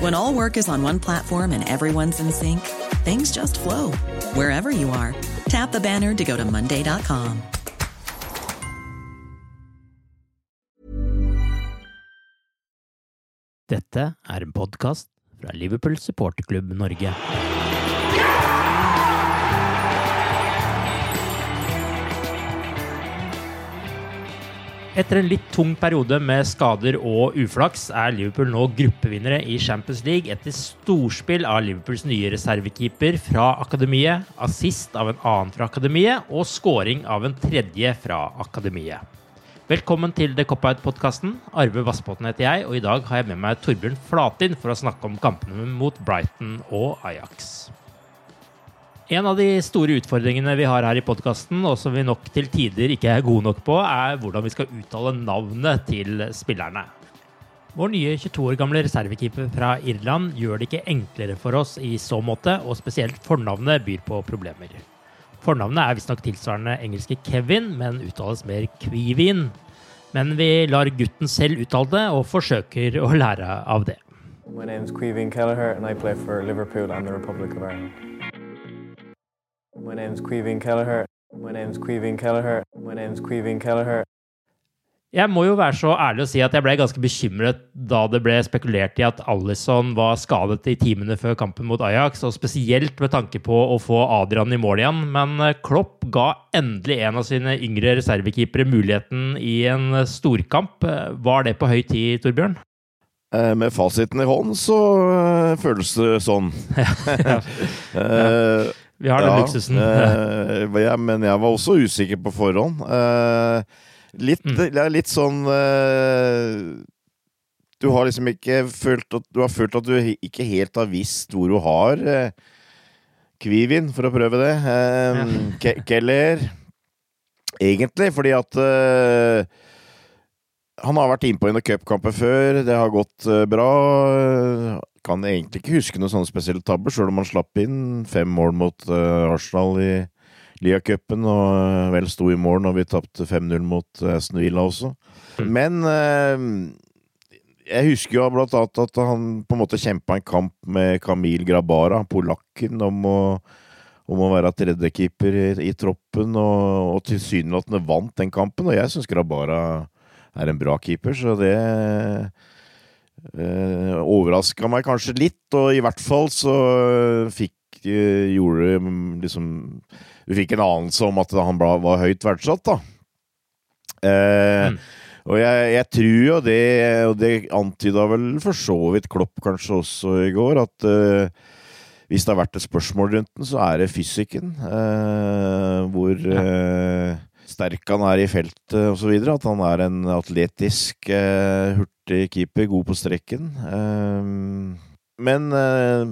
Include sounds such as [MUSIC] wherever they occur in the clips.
When all work is on one platform and everyone's in sync, things just flow wherever you are. Tap the banner to go to Monday.com. Dette er en podkast fra Liverpool supporterklubb Norge. Etter en litt tung periode med skader og uflaks er Liverpool nå gruppevinnere i Champions League etter storspill av Liverpools nye reservekeeper fra akademiet, assist av en annen fra akademiet og scoring av en tredje fra akademiet. Velkommen til The Cop-Out-podkasten. Arve Vassbotn heter jeg, og i dag har jeg med meg Torbjørn Flatin for å snakke om kampene mot Brighton og Ajax. En av de store utfordringene vi har her i podkasten, og som vi nok til tider ikke er gode nok på, er hvordan vi skal uttale navnet til spillerne. Vår nye 22 år gamle reservekeeper fra Irland gjør det ikke enklere for oss i så måte, og spesielt fornavnet byr på problemer. Fornavnet er visstnok tilsvarende engelske Kevin, men uttales mer Kvivin. Men vi lar gutten selv uttale det, og forsøker å lære av det. My name's Quevin Kelleher, and I play for Liverpool and the Republic of Ireland. My name's Queven Kelleher. My name's Queven Kelleher. My name's Queven Kelleher. Jeg må jo være så ærlig å si at jeg ble ganske bekymret da det ble spekulert i at Alison var skadet i timene før kampen mot Ajax, og spesielt med tanke på å få Adrian i mål igjen. Men eh, Klopp ga endelig en av sine yngre reservekeepere muligheten i en storkamp. Var det på høy tid, Torbjørn? Eh, Med fasiten i hånd så eh, føles det sånn. [LAUGHS] [LAUGHS] Eh, Vi har den ja, luksusen. eh, [LAUGHS] ja, men jeg var også usikker på forhånd. Eh, litt, Mm. litt sånn eh, Du har liksom ikke følt at Du har følt at du ikke helt har visst hvor du har eh, Kvivin, for å prøve det. Eh, Ke Keller. Egentlig, fordi at eh, han har vært innpå i noen cupkamper før, det har gått bra. Kan egentlig ikke huske noen sånne spesielle tabber, sjøl om han slapp inn fem mål mot uh, Arsenal i Lia-cupen, og eh, vel sto i mål når vi tapte 5-0 mot Aston Villa også. Men eh, jeg husker jo blant annet at han på en måte kjempa en kamp med Kamil Grabara, polakken, om å, om å være tredjekeeper i, i troppen, og, og tilsynelatende vant den kampen. Og jeg syns Grabara er en bra keeper, så det eh, overraska meg kanskje litt, og i hvert fall så fikk uh, gjorde liksom Du fikk en anelse om at han ble, var høyt verdsatt, da. Uh, Mm. Og jeg, jeg tror jo det, og det antyda vel for så vidt Klopp kanskje også i går, at uh, hvis det har vært et spørsmål rundt den, så er det fysikken. Uh, hvor eh, sterk han er i feltet osv. At han er en atletisk, eh, hurtig keeper, god på strekken. Eh, men eh,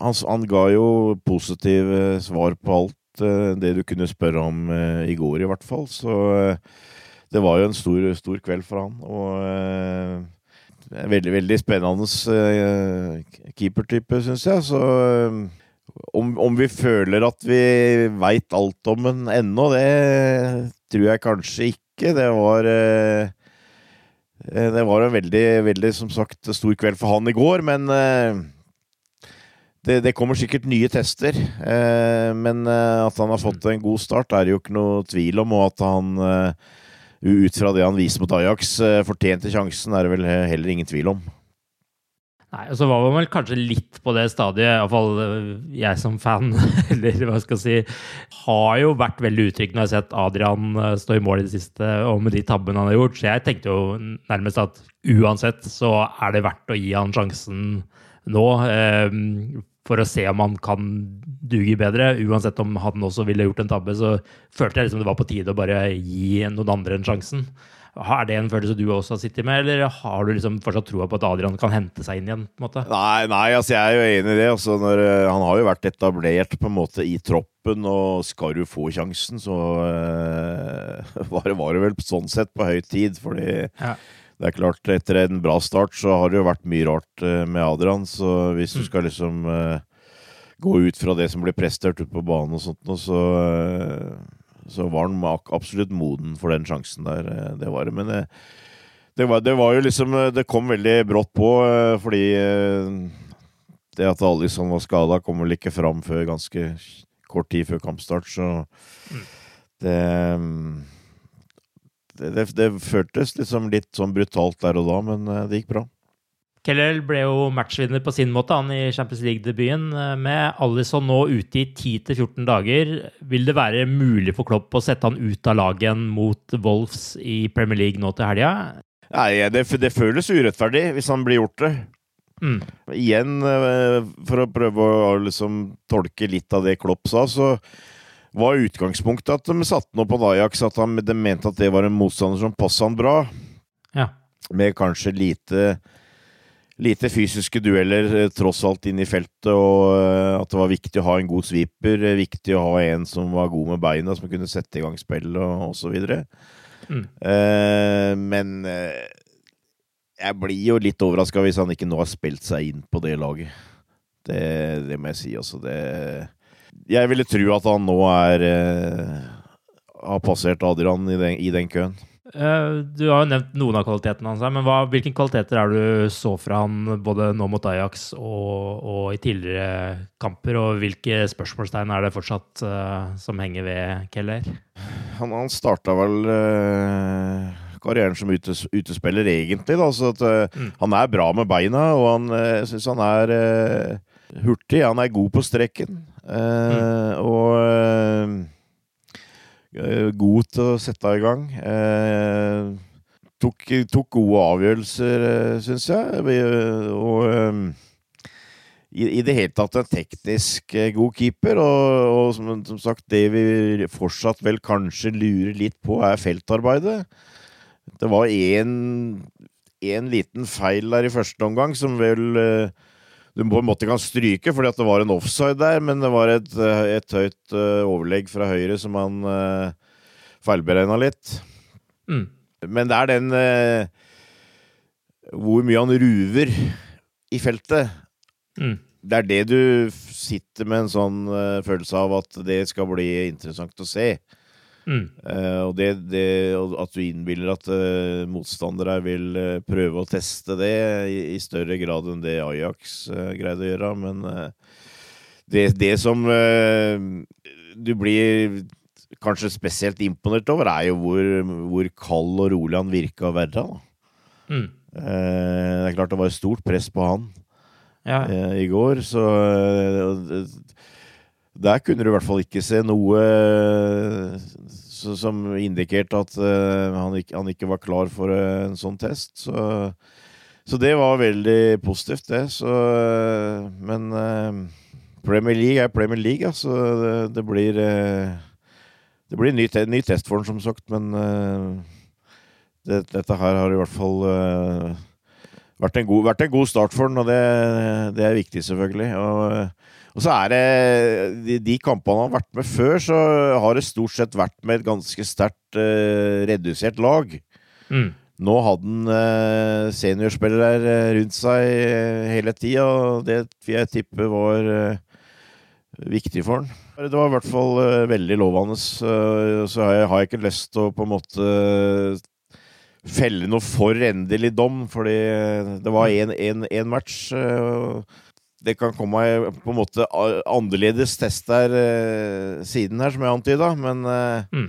han, ga jo positive svar på alt det du kunne spørre om i går, i hvert fall. Så det var jo en stor, stor kveld for han. Og veldig, veldig spennende keepertype, syns jeg. Så om, om, vi føler at vi veit alt om den ennå, det tror jeg kanskje ikke. Det var uh, Det var en veldig, veldig, som sagt, stor kveld for han i går, men det, det, kommer sikkert nye tester. men at han har fått en god start, er det jo ikke noe tvil om. Og at han ut fra det han viser mot Ajax, fortjente sjansen, er det vel heller ingen tvil om. Nei, og så var man vel kanskje litt på det stadiet, iallfall øh, jeg som fan, [LAUGHS] eller hva skal jeg si, har jo vært veldig utrygg når jeg har sett Adrian øh, stå i mål i det siste, og med de tabbene han har gjort. Så jeg tenkte jo nærmest at uansett så er det verdt å gi han sjansen nå. Eh, for å se om han kan duge bedre. Uansett om han også ville gjort en tabbe, så følte jeg liksom det var på tide å bare gi noen andre en sjansen. Er det en følelse du også har sittet med, eller har du liksom fortsatt troa på at Adrian kan hente seg inn igjen? på en måte? Nei, nei altså jeg er jo enig i det. Altså når, uh, han har jo vært etablert på en måte i troppen, og skal du få sjansen, så øh, [LAUGHS] var, det, var, det, vel sånn sett på høy tid. Fordi ja. det er klart, etter en bra start så har det jo vært mye rart uh, med Adrian. Så hvis du mm. skal liksom gå ut fra det som blir prestert ute på banen og sånt, så så var han absolutt moden for den sjansen der. Eh, det var det. Men det, det, var, det, var, jo liksom eh, Det kom veldig brått på, eh, fordi det at Alison var skada, kom vel ikke fram før ganske kort tid før kampstart, så mm. det det, det, det føltes liksom litt sånn brutalt der og da, men det gikk bra. Keller ble jo matchvinner på sin måte han i Champions League-debuten. Eh, med Alison nå ute i 10-14 dager, vil det være mulig for Klopp å sette han ut av laget mot Wolves i Premier League nå til helga? Nei, det, det, føles urettferdig hvis han blir gjort det. Mm. Igjen, eh, for å prøve å liksom tolke litt av det Klopp sa, så var utgangspunktet at de satte noe på Ajax, at de mente at det var en motstander som passa han bra. Ja. Med kanskje lite lite fysiske dueller eh, tross alt inn i feltet, og eh, at det var viktig å ha en god sweeper. Eh, viktig å ha en som var god med beina, som kunne sette i gang spill og osv. Mm. Uh, men uh, jeg blir jo litt overraska hvis han ikke nå har spilt seg inn på det laget. Det, det må jeg si, altså. Det Jeg ville tro at han nå er uh, har passert Adrian i den, i den køen. Eh, du har jo nevnt noen av kvalitetene hans, men hva, hvilke kvaliteter er du så fra han både nå mot Ajax og, og, i tidligere kamper? Og hvilke spørsmålstegn er det fortsatt uh, som henger ved Keller? Han, han starta vel uh, karrieren som utes, utespiller, egentlig. Da, så at, uh, mm. Han er bra med beina, og han uh, syns han er hurtig. Han er god på strekken, Mm. Og god til å sette i gang. Eh, tok, tok, gode avgjørelser, eh, syns jeg. Og i, i, det hele tatt en teknisk god keeper. Og, og som, som, sagt, det vi fortsatt vel kanskje lurer litt på, er feltarbeidet. Det var én liten feil der i første omgang som vel uh, du på en måte kan stryke fordi at det var en offside der, men det var et, eh, et høyt uh, overlegg fra høyre som han uh, feilberegna litt. Mm. Men det er den uh, Hvor mye han ruver i feltet. Mm. Det er det du sitter med en sånn uh, følelse av at det skal bli interessant å se. Mm. Uh, og det, det, at du innbiller at uh, motstandere vil uh, prøve å teste det i, i, større grad enn det Ajax greide å gjøre. Men det, det, som du blir kanskje spesielt imponert over, er jo hvor, hvor kald og rolig han virka å være. Mm. det er klart det var stort press på han ja. i går, så der kunne du i hvert fall ikke se noe som indikerte at uh, han, ikke, var klar for uh, en sånn test. Så, så, det var veldig positivt, det. Så, men Premier League er Premier League, altså. Det, det blir Det blir en ny, te ny, test for han, som sagt, men det, dette her har i hvert fall vært en, god, vært en god start for han, og det, det er viktig, selvfølgelig. Og og så er det de, de, kampene han har vært med før, så har det stort sett vært med et ganske sterkt uh, redusert lag. Mm. nå hadde han uh, seniorspillere rundt seg hele tida, og det vil jeg tippe var viktig for han. Det var i hvert fall veldig lovende. Så har jeg, har jeg ikke lyst til å på en måte felle noe for endelig dom, fordi det var én match. Det kan komme på en måte annerledes test der siden her, som jeg antyda, men mm.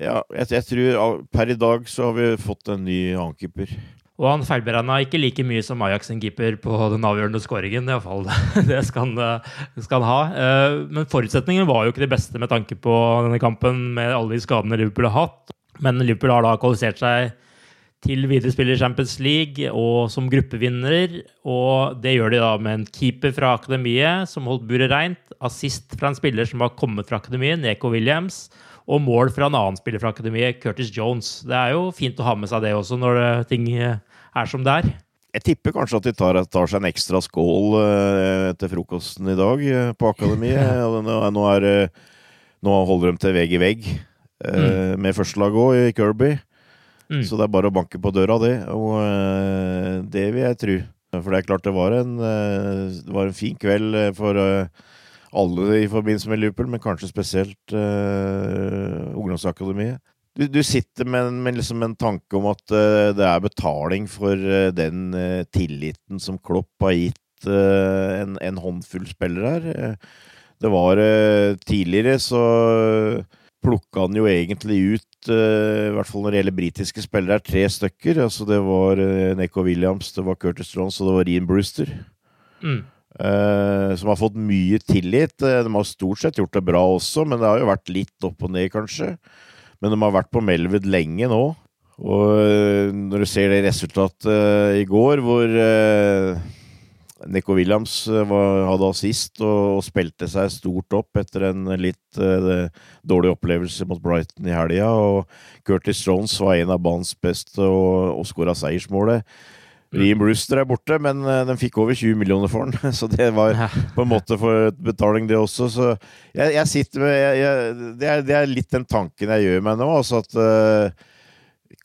ja, jeg, jeg, tror per i dag så har vi fått en ny annenkeeper. Og han feilberegna ikke like mye som Ajax sin keeper på den avgjørende skåringen. Iallfall. [LAUGHS] Det skal han, skal han ha. Men forutsetningen var jo ikke det beste med tanke på denne kampen med alle de skadene Liverpool har hatt. Men Liverpool har da kvalifisert seg til videre spiller Champions League og som gruppevinner. Og det gjør de da med en keeper fra akademiet som holdt buret reint, assist fra en spiller som har kommet fra akademiet, Neko Williams, og mål fra en annen spiller fra akademiet, Curtis Jones. Det er jo fint å ha med seg det også når ting er som det er. Jeg tipper kanskje at de tar, tar seg en ekstra skål uh, etter frokosten i dag på akademiet. [LAUGHS] nå, er, nå holder de til vegg i vegg mm. med førstelaget òg, i Kirby. Mm. Så det er bare å banke på døra, det. Og uh, det vil jeg tro. For det er klart det var en, uh, det var en fin kveld for uh, alle i forbindelse med Liverpool, men kanskje spesielt ungdomsakademiet. Du, du, sitter med, med liksom en tanke om at det er betaling for den tilliten som Klopp har gitt en, en håndfull spillere her. Det var tidligere så plukka han jo egentlig ut, uh, i hvert fall når det gjelder britiske spillere, tre stykker. Altså det var uh, Neko Williams, det var Curtis Jones og det var Ian Brewster. Mm. Uh, som har fått mye tillit. de har stort sett gjort det bra også, men det har jo vært litt opp og ned, kanskje. Men de har vært på Melwood lenge nå. Og når du ser det resultatet i går, hvor Nico Williams eh, var, hadde assist og, og, spilte seg stort opp etter en litt uh, dårlig opplevelse mot Brighton i helga. Og Curtis Jones var en av banens beste og, og skåra seiersmålet. Liam Ream Brewster er borte, men uh, den fikk over 20 millioner for den. [LAUGHS] Så det var på en måte for betaling, det også. Så jeg, jeg sitter med jeg, jeg, det, er, det, er, litt den tanken jeg gjør meg nå. Altså at uh,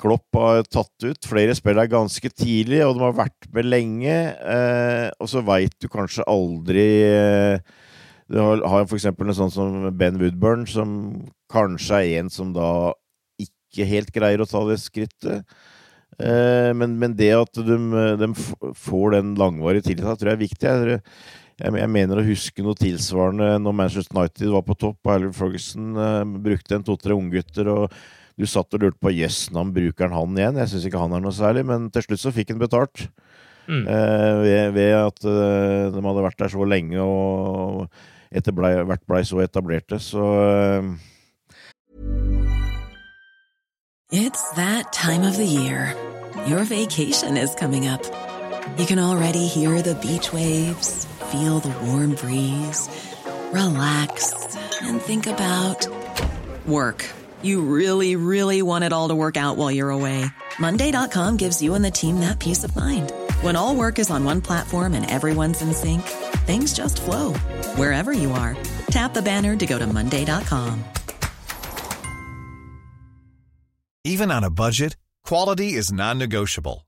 Klopp har tatt ut flere spillere ganske tidlig, og de har vært med lenge. Eh, og så veit du kanskje aldri eh, Du har, har f.eks. en sånn som Ben Woodburn, som kanskje er en som da ikke helt greier å ta det skrittet. Eh, men, men, det at de, de får den langvarige tilliten, tror jeg er viktig. Jeg, jeg, jeg, mener å huske noe tilsvarende når Manchester United var på topp, og Alvin Ferguson brukte en to-tre unggutter. og du satt og lurte på jøss, yes, bruker han han igjen? Jeg syns ikke han er noe særlig, men til slutt så fikk han betalt. Mm. Eh, ved, ved, at eh, de hadde vært der så lenge og etter ble, vært blei så etablerte, så eh. It's that time of the year. Your vacation is coming up. You can already hear the beach waves, feel the warm breeze, relax and think about work. You really, really want it all to work out while you're away. Monday.com gives you and the team that peace of mind. When all work is on one platform and everyone's in sync, things just flow wherever you are. Tap the banner to go to Monday.com. Even on a budget, quality is non negotiable.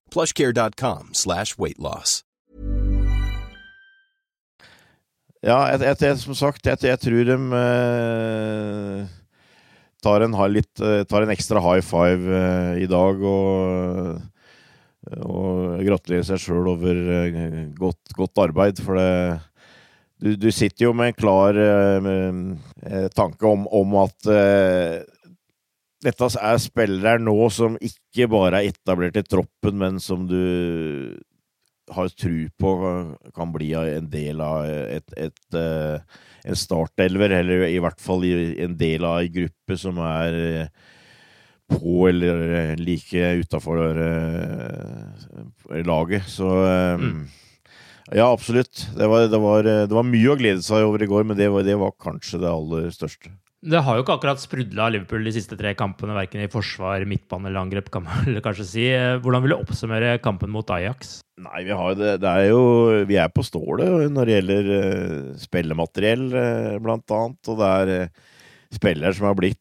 plushcare.com slash weight loss. Ja, jeg, jeg, jeg, som sagt, jeg, tror de eh, tar, en, litt, eh, tar en ekstra high five eh, i dag og, og gratulerer seg sjøl over eh, godt, godt arbeid, for det du, du, sitter jo med en klar eh, tanke om, om at eh, dette er spillere nå som ikke bare er etablert i troppen, men som du har tru på kan bli en del av et, et, et, en startelver, eller i hvert fall en del av ei gruppe som er på eller like utafor laget. Så mm. Ja, absolutt. Det var, det, var, det var, mye å glede seg over i går, men det var, det var kanskje det aller største. Det har jo ikke akkurat sprudla Liverpool de siste tre kampene, verken i forsvar, midtbane eller angrep, kan man kanskje si. Hvordan vil du oppsummere kampen mot Ajax? Nei, vi har det, det er jo Vi er på stålet når det gjelder uh, spillemateriell, uh, blant annet. Og det er uh, spillere som har blitt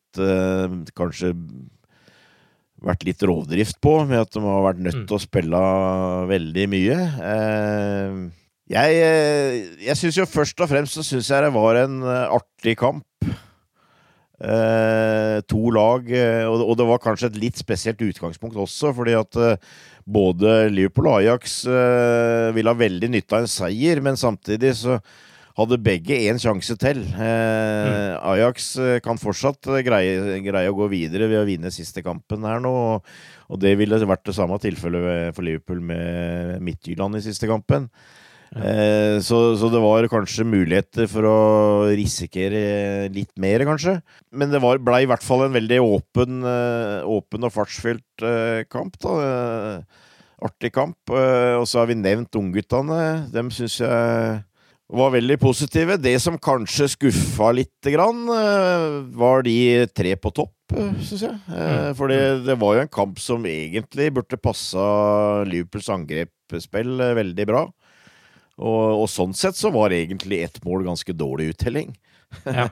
kanskje vært litt rovdrift på, med at de har vært nødt mm. til å spille veldig mye. Jeg, jeg syns jo først og fremst så syns jeg det var en artig kamp. Eh, to lag, og, og, det var kanskje et litt spesielt utgangspunkt også, fordi at eh, både Liverpool og Ajax eh, ville ha veldig nytte av en seier, men samtidig så hadde begge én sjanse til. Mm. Ajax kan fortsatt greie, greie, å gå videre ved å vinne siste kampen her nå, og, og det ville vært det samme tilfellet for Liverpool med Midtjylland i siste kampen. Eh, så, så, det var kanskje muligheter for å risikere litt mer, kanskje. Men det var, ble i hvert fall en veldig åpen, eh, åpen og fartsfylt eh, kamp. da. Eh, artig kamp. Og så har vi nevnt ungguttene. Dem syns jeg var veldig positive. Det som kanskje skuffa lite grann, var de tre på topp, syns jeg. Mm. For det, det, var jo en kamp som egentlig burde passa Liverpools angrepsspill veldig bra. Og, og, sånn sett så var egentlig ett mål ganske dårlig uttelling. ja.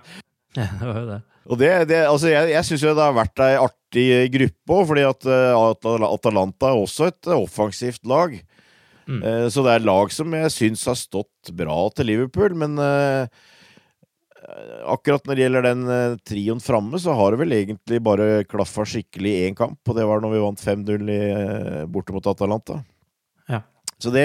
ja, [LAUGHS] [LAUGHS] det var jo det. Og det, det altså jeg, jeg syns jo det har vært ei artig gruppe òg, fordi at uh, Atalanta er også et uh, offensivt lag. Mm. Uh, så det er lag som jeg syns har stått bra til Liverpool, men akkurat når det gjelder den trioen framme, så har det vel egentlig bare klaffa skikkelig i én kamp, og det var når vi vant 5-0 borte mot Atalanta. Ja. Så det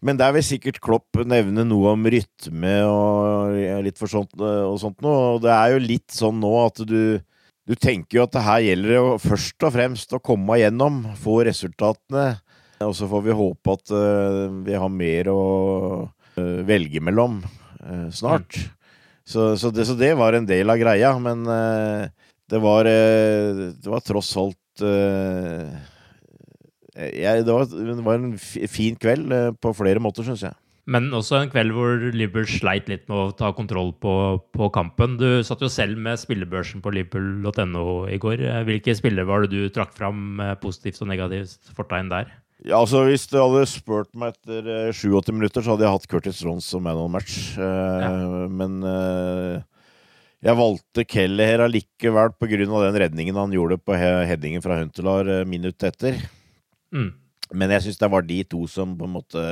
men der vil sikkert Klopp nevne noe om rytme og litt for sånt, og sånt noe. Og det er jo litt sånn nå at du, du tenker jo at det her gjelder det først og fremst å komme igjennom, få resultatene. Og så får vi håpe at uh, vi har mer å uh, velge mellom uh, snart. Så, så, det, så, det, var en del av greia, men det var, det var tross alt jeg, det, var, det, var, en fin kveld eh, på flere måter, syns jeg. Men også en kveld hvor Liverpool sleit litt med å ta kontroll på, på kampen. Du satt jo selv med spillebørsen på liverpool.no i går. Hvilke spillere var det du trakk fram positivt og negativt fortegn der? Ja, altså Hvis du hadde spurt meg etter 87 minutter, så hadde jeg hatt Curtis Rons som man on match. Ja. Men jeg valgte Keller allikevel pga. den redningen han gjorde på headingen fra Huntelar minuttet etter. Mm. Men jeg syns det var de to som på en måte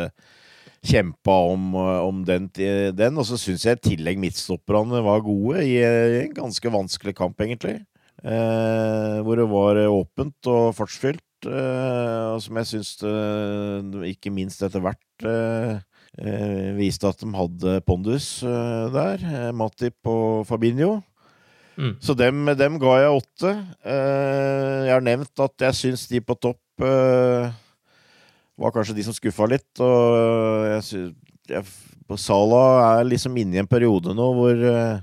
kjempa om, om den, den. Og så syns jeg i tillegg midtstopperne var gode i, en ganske vanskelig kamp, egentlig. Eh, hvor det var åpent og fartsfylt. Eh, og som jeg syns ikke minst etter hvert eh, eh, viste at de hadde pondus eh, der. Matip og Fabinho. Mm. Så dem, dem ga jeg åtte. Eh, jeg har nevnt at jeg syns de på topp eh, var kanskje de som skuffa litt. Og jeg syns jeg, Salah er liksom inne i en periode nå hvor eh,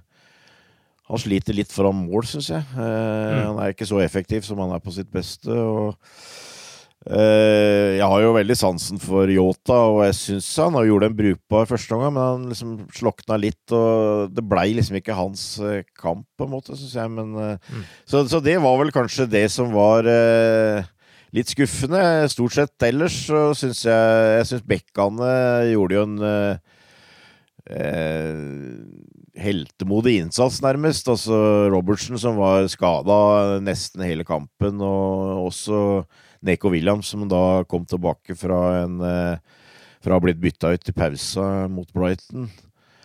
han sliter litt foran mål, syns jeg. Mm. Han er ikke så effektiv som han er på sitt beste. og eh, Jeg har jo veldig sansen for Yota, og jeg syns han har gjort en brukbar første omgang, men han liksom slokna litt, og det blei liksom ikke hans eh, kamp, på en måte, syns jeg. Men, mm. så, så det var vel kanskje det som var eh, litt skuffende. Stort sett ellers så syns jeg Jeg syns Bekkane gjorde jo en eh, eh, heltemodig innsats, nærmest. Altså Robertsen som var skada nesten hele kampen, og også Neko Williams som da kom tilbake fra en eh, fra å ha blitt bytta ut i pausa mot Brighton.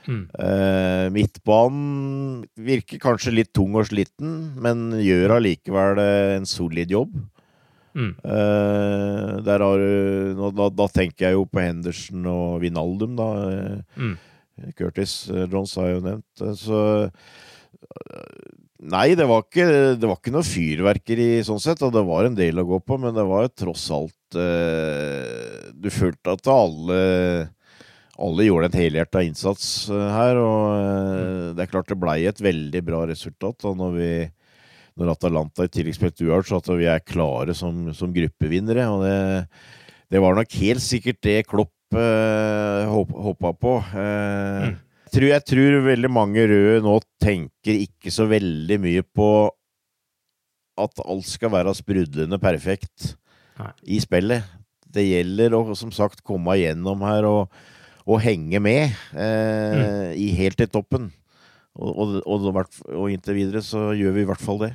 Mm. Eh, midtbanen virker kanskje litt tung og sliten, men gjør allikevel eh, en solid jobb. Mm. Uh, der har du da, da tenker jeg jo på Henderson og Vinaldum, da. Eh, Mm. Curtis Johns har jeg jo nevnt. eh, Så eh, Nei, det var, ikke, det var ikke noe fyrverkeri sånn sett, og det var en del å gå på, men det var tross alt eh, Du følte at alle alle gjorde en helhjerta innsats eh, her, og eh, det er klart det blei et veldig bra resultat. Og når, vi, når Atalanta i tillegg spilte uavgjort, så at vi er klare som, som gruppevinnere. Og det, det var nok helt sikkert det Klopp eh, håp, håpa på. Eh, Mm. tror, jeg tror veldig mange røde nå tenker ikke så veldig mye på at alt skal være sprudlende perfekt Nei. i spillet. Det gjelder å som sagt komme igjennom her og, og henge med eh, i, helt til toppen. Og, og, og, og inntil videre så gjør vi i hvert fall det.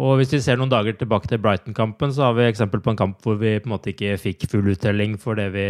Og hvis vi ser noen dager tilbake til Brighton-kampen, så har vi eksempel på en kamp hvor vi på en måte ikke fikk full uttelling for det vi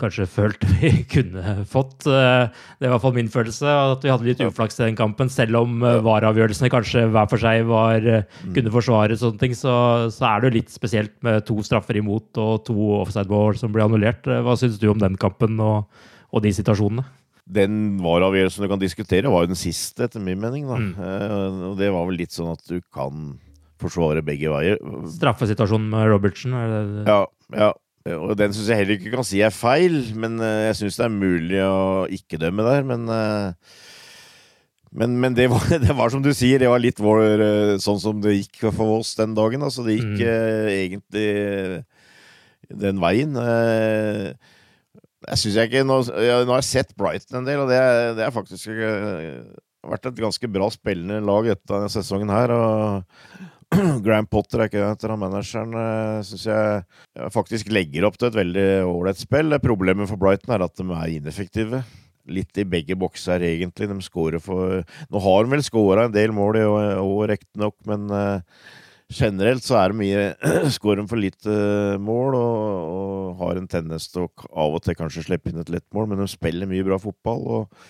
kanskje følte vi [LAUGHS] kunne fått. Eh, Det er i hvert fall min følelse, at vi hadde litt uflaks i den kampen. Selv om vareavgjørelsene VAR-avgjørelsene kanskje hver for seg var, eh, kunne forsvare sånne ting, så, så er det jo litt spesielt med to straffer imot og to offside-mål som ble annullert. Eh, Hva syns du om den kampen og, og de situasjonene? Den VAR-avgjørelsen du kan diskutere, var jo den siste, etter min mening. Da. Mm. Eh, og det var vel litt sånn at du kan forsvare begge veier. Straffesituasjonen med Robertsen? Er Ja, ja. Og den syns jeg heller ikke kan si er feil, men eh, jeg syns det er mulig å ikke dømme der. Men, eh, men, men det, var, [LAUGHS] det var som du sier, det var litt vår, eh, sånn som det gikk for oss den dagen. Altså, det gikk Mm. egentlig den veien. Eh, jeg synes jeg ikke Nå, jeg, nå har jeg sett Brighton en del, og det, det er faktisk eh, vært et ganske bra spillende lag etter denne sesongen her. og [CLEARS THROAT] Graham Potter er ikke det etter han manageren, uh, syns jeg jeg, faktisk legger opp til et veldig ålreit spill. Problemet for Brighton er at de er ineffektive. Litt i begge bokser, egentlig. De scorer for Nå har de vel scora en del mål i år, riktignok, men eh, generelt så er det mye [CLEARS THROAT] Skårer de for lite mål og, og har en tendens til å av og til kanskje slippe inn et lett mål, men de spiller mye bra fotball. og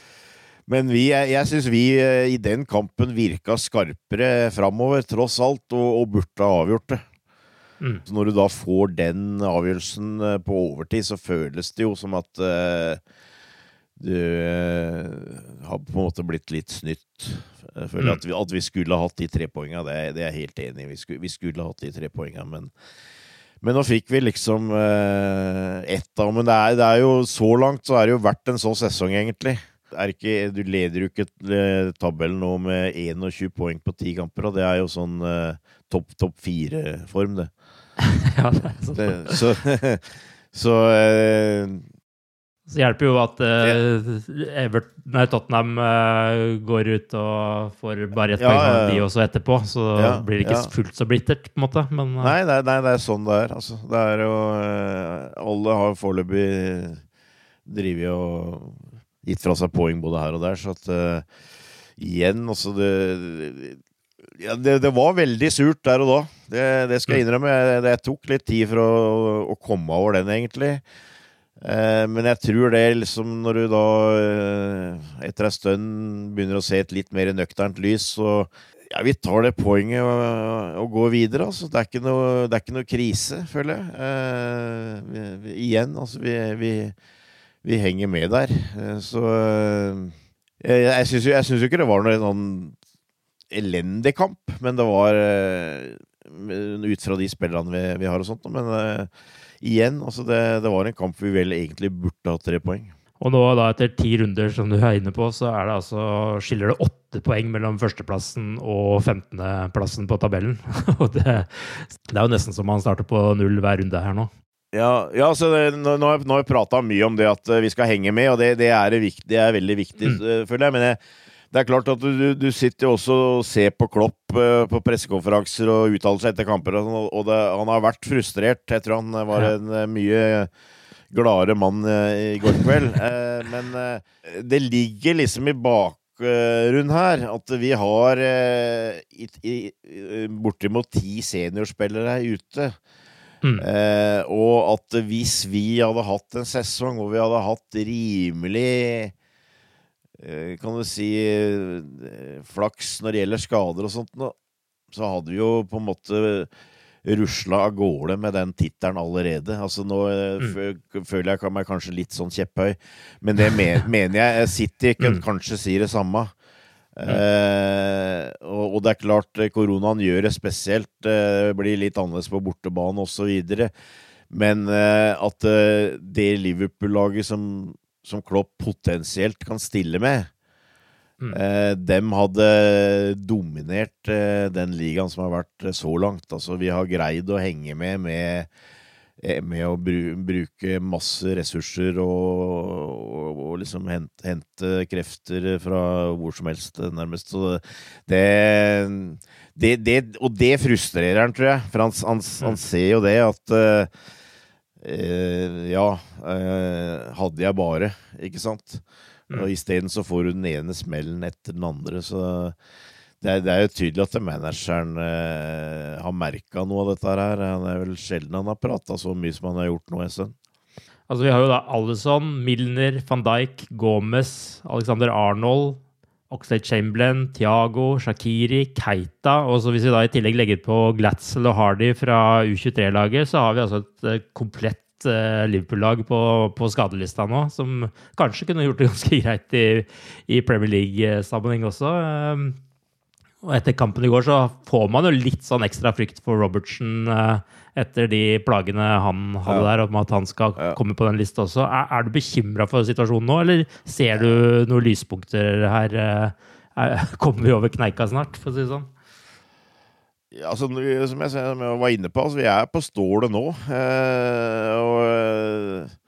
men vi, jeg, jeg syns vi eh, i den kampen virka skarpere framover, tross alt, og, og burde ha avgjort det. Mm. Så når du da får den avgjørelsen eh, på overtid, så føles det jo som at eh, du eh, har på en måte blitt litt snytt. Jeg føler Mm. at, vi, at vi skulle ha hatt de tre poenga, det, det er jeg helt enig i. Vi skulle, vi skulle ha hatt de tre poenga, men men nå fikk vi liksom eh, ett av Men det er, det er jo så langt så er det jo verdt en sånn sesong, egentlig. Ikke, du leder jo ikke eh, tabellen nå med 21 poeng på ti kamper, og det er jo sånn eh, topp topp fire-form, det. [LAUGHS] ja, det er sånn. det så [LAUGHS] så eh, Så hjelper jo at uh, Evert, nei, Tottenham uh, går ut og får bare ett Ja, poeng, ja, de også etterpå. Så Ja, blir det ikke fullt så blittert, på en måte. Men uh, Nei, nei, nei, det er sånn det er. Altså, det er jo eh, Alle har foreløpig drevet og gitt fra seg poeng både her og der, så at eh, Igjen, altså det ja, det, det var veldig surt der og da. Det, det skal jeg innrømme. Jeg, det tok litt tid for å, å komme over den, egentlig. Eh, men jeg tror det liksom når du da eh, etter en stund begynner å se et litt mer nøkternt lys, så ja, vi tar det poenget og, og går videre. Altså. Det, er noe, det er ikke noe krise, føler jeg. Eh, vi, vi, igjen, altså vi, vi, henger med der. Eh, så eh, jeg, jeg syns jo, jo ikke det var noe sånn elendig kamp, men det var ut fra de spillerne vi har og sånt. Men igjen, altså det, det var en kamp vi vel egentlig burde hatt tre poeng. Og nå da etter ti runder, som du er inne på, så er det altså, skiller det åtte poeng mellom førsteplassen og 15.-plassen på tabellen. [LAUGHS] og det, det, er jo nesten som man starter på null hver runde her nå. Ja, ja så det, nå, nå, har jeg prata mye om det at vi skal henge med, og det, det, er, det er, veldig viktig, mm. føler jeg. Men jeg, det er klart at du, du, sitter jo også og ser på Klopp uh, på pressekonferanser og uttaler seg etter kamper, og, og det, han har vært frustrert. Jeg tror han var en uh, mye gladere mann uh, i går kveld. [LAUGHS] men det ligger liksom i bakgrunnen her at vi har i, i, bortimot ti seniorspillere ute. Mm. og at hvis vi hadde hatt en sesong hvor vi hadde hatt rimelig Eh, kan du si eh, flaks når det gjelder skader og sånt, så hadde vi jo på en måte rusla av gårde med den tittelen allerede. Altså Nå eh, mm. føler jeg meg kanskje litt sånn kjepphøy, men det [LAUGHS] mener jeg. City kan mm. kanskje si det samme. Mm. Eh, og, og, det er klart, koronaen gjør det spesielt. Eh, blir litt annerledes på bortebane osv. Men eh, at det Liverpool-laget som som Klopp potensielt kan stille med, mm. eh, dem hadde dominert eh, den ligaen som har vært eh, så langt. Altså, vi har greid å henge med med, eh, med å bru, bruke masse ressurser og, og, og liksom hente, hente, krefter fra hvor som helst, nærmest. Så det, det, det Og det frustrerer han, tror jeg. For han, han, han mm. ser jo det at uh, Eh, ja, eh, hadde jeg bare, ikke sant? Mm. Og isteden så får du den ene smellen etter den andre, så det er, det er jo tydelig at manageren eh, har merka noe av dette her. Han er vel sjelden han har prata så mye som han har gjort nå en stund. Altså, vi har jo da Alison, Milner, van Dijk, Gomez, Alexander Arnold, Oxlade Chamberlain, Thiago, Shakiri, Keita. Og så hvis vi da i tillegg legger på Glatzel og Hardy fra U23-laget, så har vi altså et eh, komplett uh, Liverpool-lag på, på, skadelista nå, som kanskje kunne gjort det ganske [LAUGHS] greit i, i Premier League-sammenheng også. Um, og etter kampen i går så får man jo litt sånn ekstra frykt for Robertsen uh, etter de plagene han hadde der, om at han skal komme på den lista også. Er, er du bekymra for situasjonen nå, eller ser du noen lyspunkter her? Er, [LAUGHS] kommer vi over kneika snart, for å si det sånn? Ja, altså, som jeg, som jeg var inne på, altså, vi er på stålet nå. Eh, og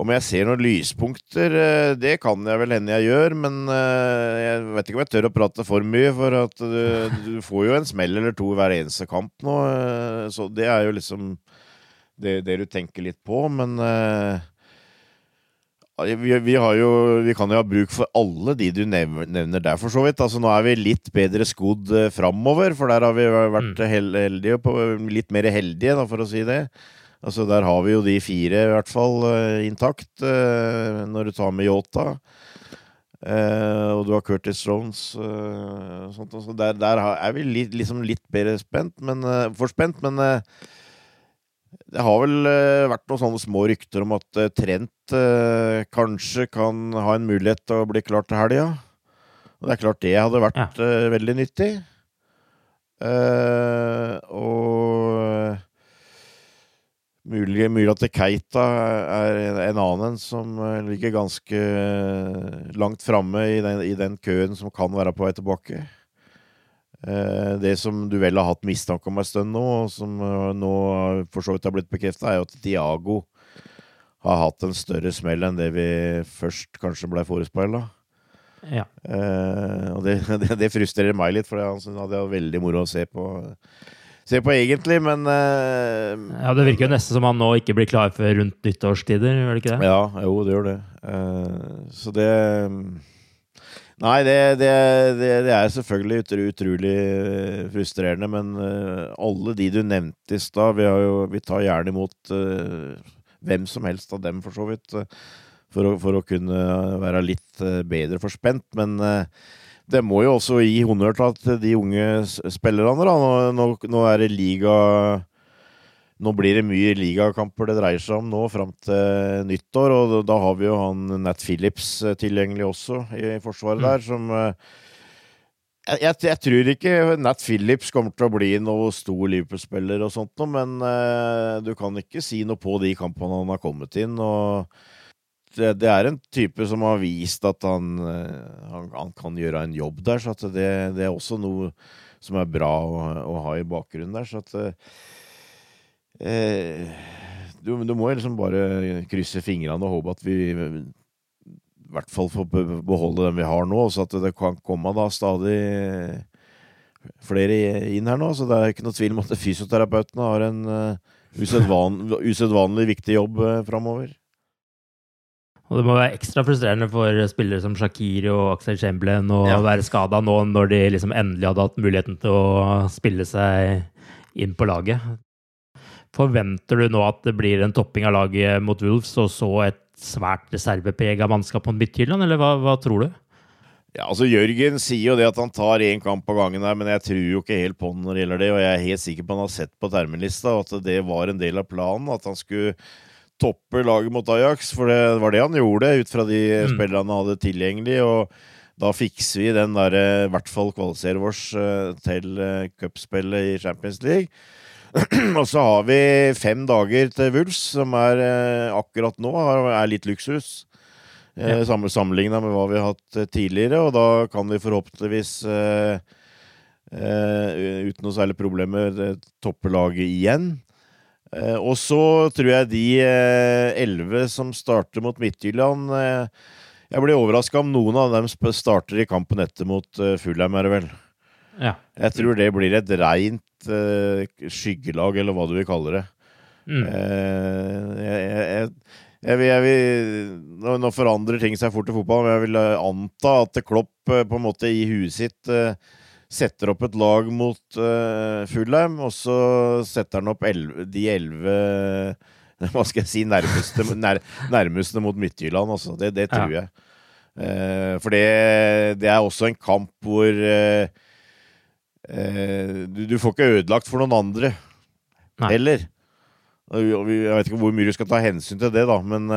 om jeg ser noen lyspunkter, eh, det kan jeg vel hende jeg gjør, men eh, jeg vet ikke om jeg tør å prate for mye, for at du, du får jo en smell eller to hver eneste kamp nå, eh, så det er jo liksom det, det du tenker litt på, men vi, vi, jo, vi, kan jo ha bruk for alle de du nevner der, for så vidt. Altså, nå er vi litt bedre skodd framover, for der har vi vært heldige på, litt mer heldige, da, for å si det. Altså, der har vi jo de fire, i hvert fall, uh, intakt, uh, når du tar med Yota. Uh, og du har Curtis Jones uh, sånt, altså, der, der, er vi litt, liksom litt bedre spent, men, for spent, men det har vel vært noen sånne små rykter om at Trent kanskje kan ha en mulighet til å bli klar til helga. Og det er klart det hadde vært ja. veldig nyttig. og Mulig, mulig, at Keita er en annen som eh, ligger ganske eh, langt framme i, i, den køen som kan være på vei tilbake. Eh, det som du vel har hatt mistanke om en stund nå, og som nå for så vidt har blitt bekrefta, er jo at Diago har hatt en større smell enn det vi først kanskje ble forespeila. Ja. og det, [LAUGHS] det, det, frustrerer meg litt, for han hadde jeg veldig moro å se på se på egentlig, men uh, Ja, Det virker jo nesten som han nå ikke blir klar før rundt nyttårstider, gjør det ikke det? Ja, jo, det gjør det. Uh, så det Nei, det, det, det, det, er selvfølgelig utrolig frustrerende, men uh, alle de du nevnte i stad vi, vi, tar gjerne imot hvem som helst av dem, for så vidt, for å, for, å, kunne være litt bedre forspent. Men det må jo også gi honnør til de unge spillerne. da. Nå, nå, nå, er det liga Nå blir det mye ligakamper det dreier seg om nå fram til nyttår. Og da har vi jo han Nat Phillips eh, tilgjengelig også i forsvaret mm. der, som, eh, jeg, jeg, jeg tror ikke Nat Phillips kommer til å bli noe stor Liverpool-spiller og sånt noe, men uh, du kan ikke si noe på de kampene han har kommet inn. og det, det er en type som har vist at han, eh, han, han kan gjøre en jobb der, så det, det er også noe som er bra å, å ha i bakgrunnen der. Så at eh, du, du må liksom bare krysse fingrene og håpe at vi i hvert fall får beholde den vi har nå, så at det kan komme da stadig flere inn her nå. Så det er ikke noe tvil om at fysioterapeutene har en uh, usedvan, usedvanlig viktig jobb uh, framover. Og det må være ekstra frustrerende for spillere som Shakiri og Axel Chamberlain å Ja. være skada nå når de liksom endelig hadde hatt muligheten til å spille seg inn på laget. Forventer du nå at det blir en topping av laget mot Wolves, og så et svært reserveprega mannskap mot Midtjylland, eller hva, hva tror du? Ja, altså Jørgen sier jo det at han tar én kamp av gangen her, men jeg tror jo ikke helt på han når det gjelder det. Og jeg er helt sikker på at han har sett på terminlista at det var en del av planen. At han skulle toppe laget mot Ajax, for det var det han gjorde ut fra de Mm. spillerne han hadde tilgjengelig. Og da fikser vi den der, i hvert fall kvalifisere oss eh, til eh, cupspillet i Champions League. [CLEARS THROAT] og så har vi fem dager til Wulfs, som er eh, akkurat nå er litt luksus. Ja. Sammenligna med hva vi har hatt tidligere, og da kan vi forhåpentligvis uh, uten noe særlig problemer toppe laget igjen. Eh, og så tror jeg de eh, elleve som starter mot Midtjylland eh, Jeg blir overraska om noen av dem starter i kampen etter mot Fulheim, er det vel. Ja. Jeg tror det blir et reint skyggelag, eller hva du vil kalle det. Mm. Jeg, jeg, jeg, vil, vil, nå, forandrer ting seg fort i fotball, men jeg vil anta at Klopp på en måte i huet sitt setter opp et lag mot uh, Fulheim, og så setter han opp elve, de elleve [LAUGHS] Hva skal jeg si nærmeste, nær, nærmeste mot Midtjylland, altså. Det, det tror jeg. Uh, for det, det er også en kamp hvor uh, uh, du, du får ikke ødelagt for noen andre Nei. heller. Jeg vet ikke hvor mye du skal ta hensyn til det, da, men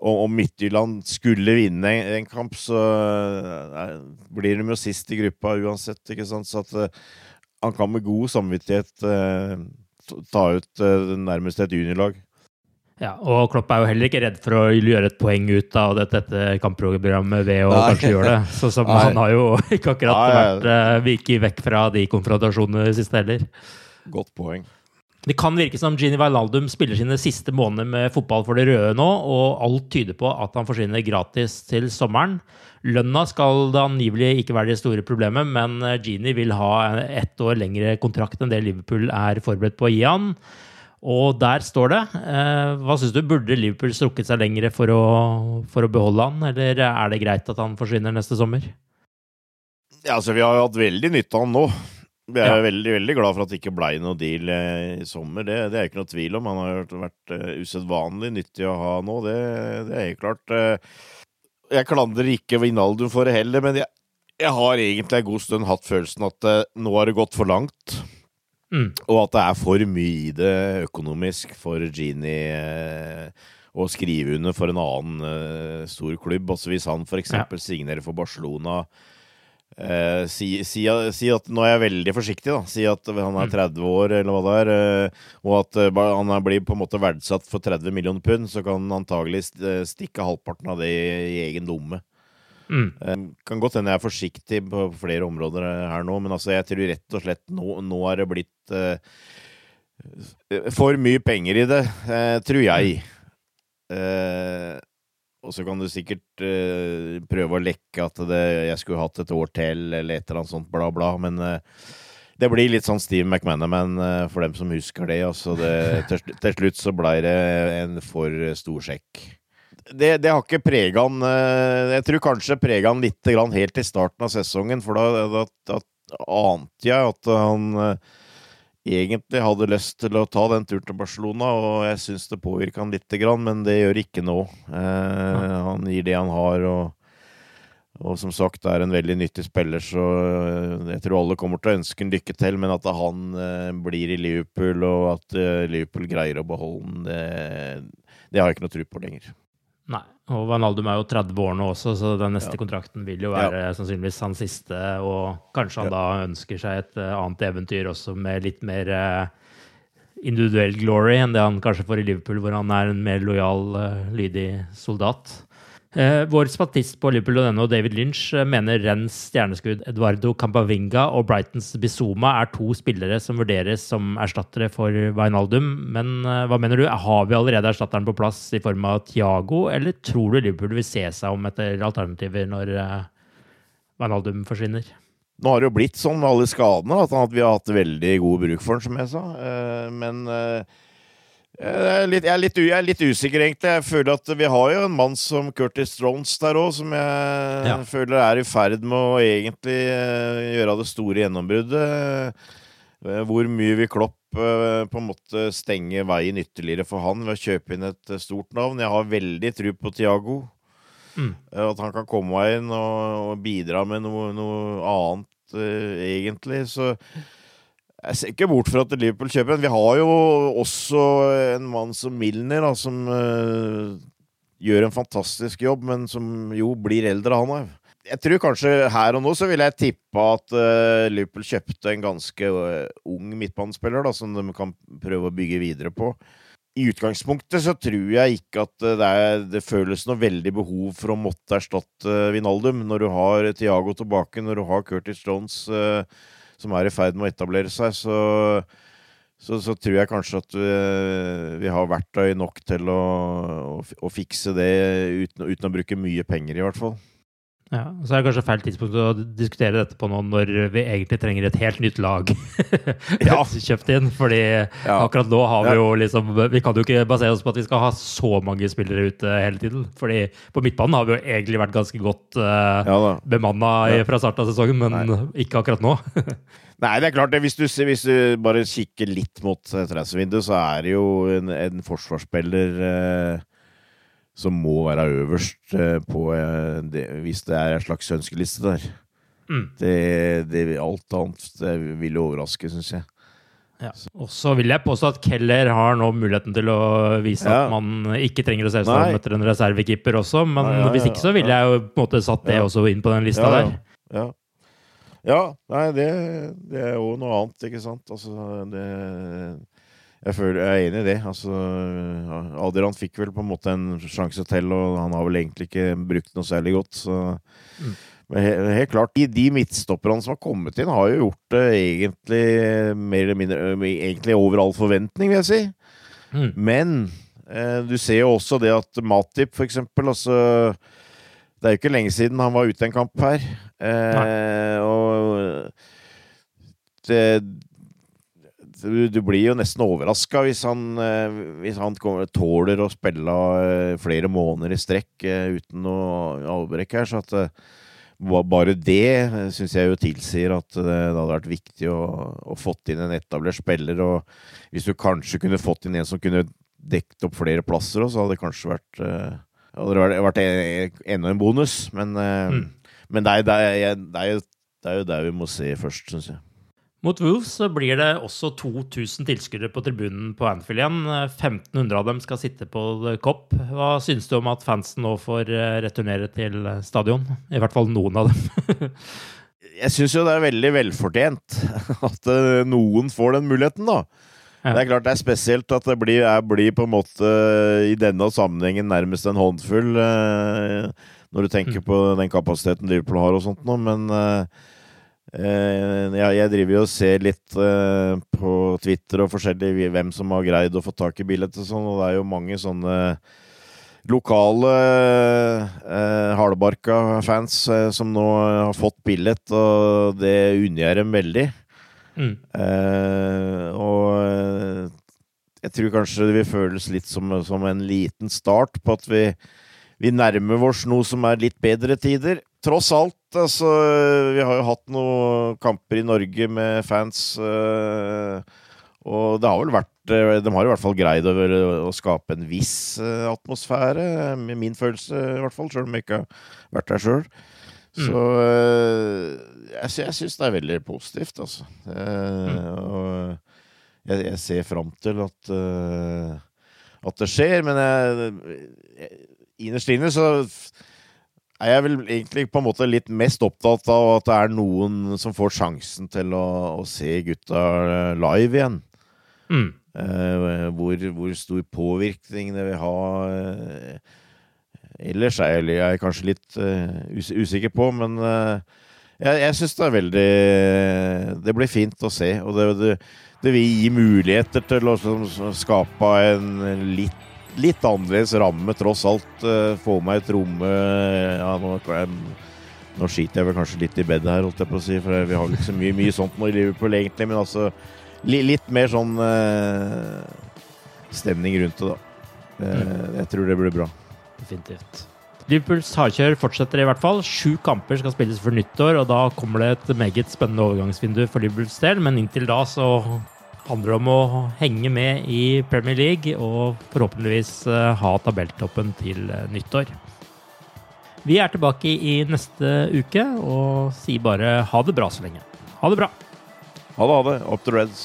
om om Midtjylland skulle vinne en, kamp, så nei, blir de jo sist i gruppa uansett, ikke sant. Så at eh, han kan med god samvittighet eh, ta ut eh, nærmest et juniorlag. Ja, og Klopp er jo heller ikke redd for å gjøre et poeng ut av dette, dette kampprogrammet ved å Nei. kanskje gjøre det. Så som [LAUGHS] han har jo ikke akkurat Nei, nei. vært eh, viket vekk fra de konfrontasjonene i siste heller. Godt poeng. Det kan virke som Gini Wijnaldum spiller sine siste måneder med fotball for de røde nå, og alt tyder på at han forsvinner gratis til sommeren. Lønna skal det angivelig ikke være det store problemet, men eh, Gini vil ha ett år lengre kontrakt enn det Liverpool er forberedt på å gi han. Og der står det. Eh, hva syns du? Burde Liverpool strukket seg lengre for å, for å beholde han, eller er det greit at han forsvinner neste sommer? Ja, altså, vi har jo hatt veldig nytte av han nå. Vi er Ja. veldig veldig glad for at det ikke blei noe deal eh, i sommer. Det, det er ikke noe tvil om. Han har vært uh, usedvanlig nyttig å ha nå. Det, det er helt klart. eh, jeg klandrer ikke Vinaldum for det heller, men jeg, jeg har egentlig en god stund hatt følelsen at nå har det gått for langt. Mm. Og at det er for mye i det økonomisk for Gini eh, å skrive under for en annen stor klubb. Altså Hvis han f.eks. Ja. signerer for Barcelona eh, si, si, si at Nå er jeg veldig forsiktig, da. Si at han er 30 år, eller hva det er. Uh, og at uh, han er- blir på en måte verdsatt for 30 millioner pund, så kan han antagelig st- stikke halvparten av det i, i egen lomme. Mm. Kan godt hende jeg er forsiktig på flere områder her nå, men altså jeg tror rett og slett nå, nå er det blitt for mye penger i det, tror jeg. Eh, og så kan du sikkert uh, prøve å lekke at det, jeg skulle hatt et år til, eller et eller annet sånt bla, bla, men uh, det blir litt sånn Steve McManaman uh, for dem som husker det. Altså det [LAUGHS] til, til slutt så blei det en for stor sjekk. Det, det har ikke prega han Jeg tror kanskje prega han litt grann helt i starten av sesongen, for da, da, da ante jeg at han egentlig hadde lyst til å ta den turen til Barcelona, og jeg syns det påvirka han lite grann, men det gjør ikke nå. Eh, han gir det han har, og, og som sagt er en veldig nyttig spiller, så eh, jeg tror alle kommer til å ønske en lykke til, men at han eh, blir i Liverpool, og at eh, Liverpool greier å beholde han, det, det har jeg ikke noe tro på lenger. Nei. Og Vanaldum er jo 30 år nå også, så den neste Ja. kontrakten vil jo være sannsynligvis hans siste. Og kanskje han da ønsker seg et eh, annet eventyr også med litt mer eh, individuell glory enn det han kanskje får i Liverpool, hvor han er en mer lojal, eh, lydig soldat. Eh, vår spatist på Liverpool.no, David Lynch, eh, mener Rennes stjerneskudd Eduardo Campavinga og Brightons Bizuma er to spillere som vurderes som erstattere for Wijnaldum. Men eh, hva mener du, har vi allerede erstatteren på plass i form av Thiago, eller tror du Liverpool vil se seg om etter alternativer når Wijnaldum forsvinner? Nå har det jo blitt sånn med alle skadene at, at vi har hatt veldig god bruk for den, som jeg sa. Men jeg er, litt, jeg, er litt, jeg er litt usikker, egentlig. Jeg føler at vi har jo en mann som Curtis Strones der òg, som jeg Ja. føler er i ferd med å egentlig eh, gjøre det store gjennombruddet. Eh, Hvor mye vil Klopp eh, på en måte stenge veien ytterligere for han ved å kjøpe inn et eh, stort navn? Jeg har veldig tro på Tiago. Mm. Eh, At han kan komme inn og, og bidra med noe, noe annet, eh, egentlig. Så jeg ser ikke bort fra at Liverpool kjøper en. Vi har jo også en mann som Milner, da, som uh, gjør en fantastisk jobb, men som jo blir eldre, han òg. Jeg tror kanskje her og nå så ville jeg tippa at uh, Liverpool kjøpte en ganske uh, ung midtbanespiller, da, som de kan prøve å bygge videre på. I utgangspunktet så tror jeg ikke at det, er, det føles noe veldig behov for å måtte erstatte Vinaldum når du har Tiago tilbake, når du har Curtis Jones eh, som er i ferd med å etablere seg, så, så, så tror jeg kanskje at vi, vi har verktøy nok til å, å, å fikse det uten, uten å bruke mye penger, i hvert fall. Ja, så er det kanskje feil tidspunkt å diskutere dette på nå når vi egentlig trenger et helt nytt lag [LAUGHS] Ja. kjøpt inn. Fordi Ja. akkurat nå har vi jo liksom Vi kan jo ikke basere oss på at vi skal ha så mange spillere ute hele tiden. Fordi på midtbanen har vi jo egentlig vært ganske godt uh, Ja bemanna Ja. fra starten av sesongen, men ikke akkurat nå. [LAUGHS] Nei, det er klart det. Hvis du, hvis du bare kikker litt mot eh, transfervinduet, så er det jo en, en forsvarsspiller eh, som må være øverst eh, på eh, det, Hvis det er en slags ønskeliste der. Mm. Det, det, alt annet vil jo overraske, syns jeg. Ja. Og så vil jeg påstå at Keller har nå muligheten til å vise Ja. at man ikke trenger å se om etter en reservekeeper også, men Nei, ja, hvis ikke så ville jeg jo på en måte satt det også inn på den lista der. Ja. ja. Nei, det, det er jo noe annet, ikke sant. Altså, det jeg, føler, jeg er enig i det. Altså, Adrian fikk vel på en måte en sjanse til, og han har vel egentlig ikke brukt noe særlig godt. Så. Mm. Men helt, helt klart, de, de midtstopperne som har kommet inn, har jo gjort det egentlig mer eller mindre Egentlig over all forventning, vil jeg si. Mm. Men eh, du ser jo også det at Matip, for eksempel, altså Det er jo ikke lenge siden han var ute en kamp her. Eh, og det du, du blir jo nesten overraska hvis han, eh, hvis han kommer, tåler å spille eh, flere måneder i strekk eh, uten noe avbrekk her. Så at eh, bare det syns jeg jo tilsier at det, hadde vært viktig å, å fått inn en etablert spiller. Og hvis du kanskje kunne fått inn en som kunne dekket opp flere plasser, òg, så hadde det kanskje vært eh, hadde det vært, vært e- enda en bonus. Men, eh, Mm. men det, er, det, er, det, er det er jo der vi må se først, syns jeg. Mot Wolves så blir det også 2000 tilskuere på tribunen på Anfield igjen. 1500 av dem skal sitte på The Cop. Hva syns du om at fansen nå får eh, returnere til stadion? I hvert fall noen av dem. [LAUGHS] jeg syns jo det er veldig velfortjent at eh, noen får den muligheten, da. Ja. Det er klart det er spesielt at det blir, blir på en måte i denne sammenhengen nærmest en håndfull, eh, når du tenker Mm. på den kapasiteten Liverpool har og sånt nå, men eh, ja, jeg, driver jo og ser litt uh, på Twitter og forskjellig hvem som har greid å få tak i billett og sånn, og det er jo mange sånne lokale uh, hardbarka fans som nå har fått billett, og det unner jeg dem veldig. Mm. Og jeg tror kanskje det vil føles litt som, som en liten start på at vi, vi nærmer oss noe som er litt bedre tider. Tross alt, altså Vi har jo hatt noen kamper i Norge med fans, eh, og det har vel vært eh, De har i hvert fall greid å, å skape en viss eh, atmosfære, med min følelse i hvert fall, sjøl om jeg ikke har vært der sjøl. Så eh, jeg, jeg syns det er veldig positivt, altså. Eh, Og jeg, jeg ser fram til at, at det skjer, men jeg, jeg, innerst inne så er vel egentlig på en måte litt mest opptatt av at det er noen som får sjansen til å, å se gutta live igjen. Mm. Eh, hvor, hvor, stor påvirkning det vil ha eh, ellers, er jeg, jeg kanskje litt uh, usikker på. Men uh, jeg, jeg syns det er veldig Det blir fint å se. Og det, det, det vil gi muligheter til å skape en litt litt annerledes ramme, tross alt. Uh, få meg et romme ja, nå, nå, skiter jeg vel kanskje litt i bedet her, holdt jeg på å si, for vi har ikke så mye, mye sånt nå i Liverpool, egentlig. Men altså li, litt mer sånn uh, stemning rundt det, da. Uh, jeg tror det blir bra. Definitivt. Liverpools hardkjør fortsetter i hvert fall. Sju kamper skal spilles for nyttår, og da kommer det et meget spennende overgangsvindu for Liverpools del, men inntil da så handler om å henge med i Premier League og forhåpentligvis eh, ha tabelltoppen til eh, nyttår. Vi er tilbake i neste uke og sier bare ha det bra så lenge. Ha det bra. Ha det, ha det. Up the Reds.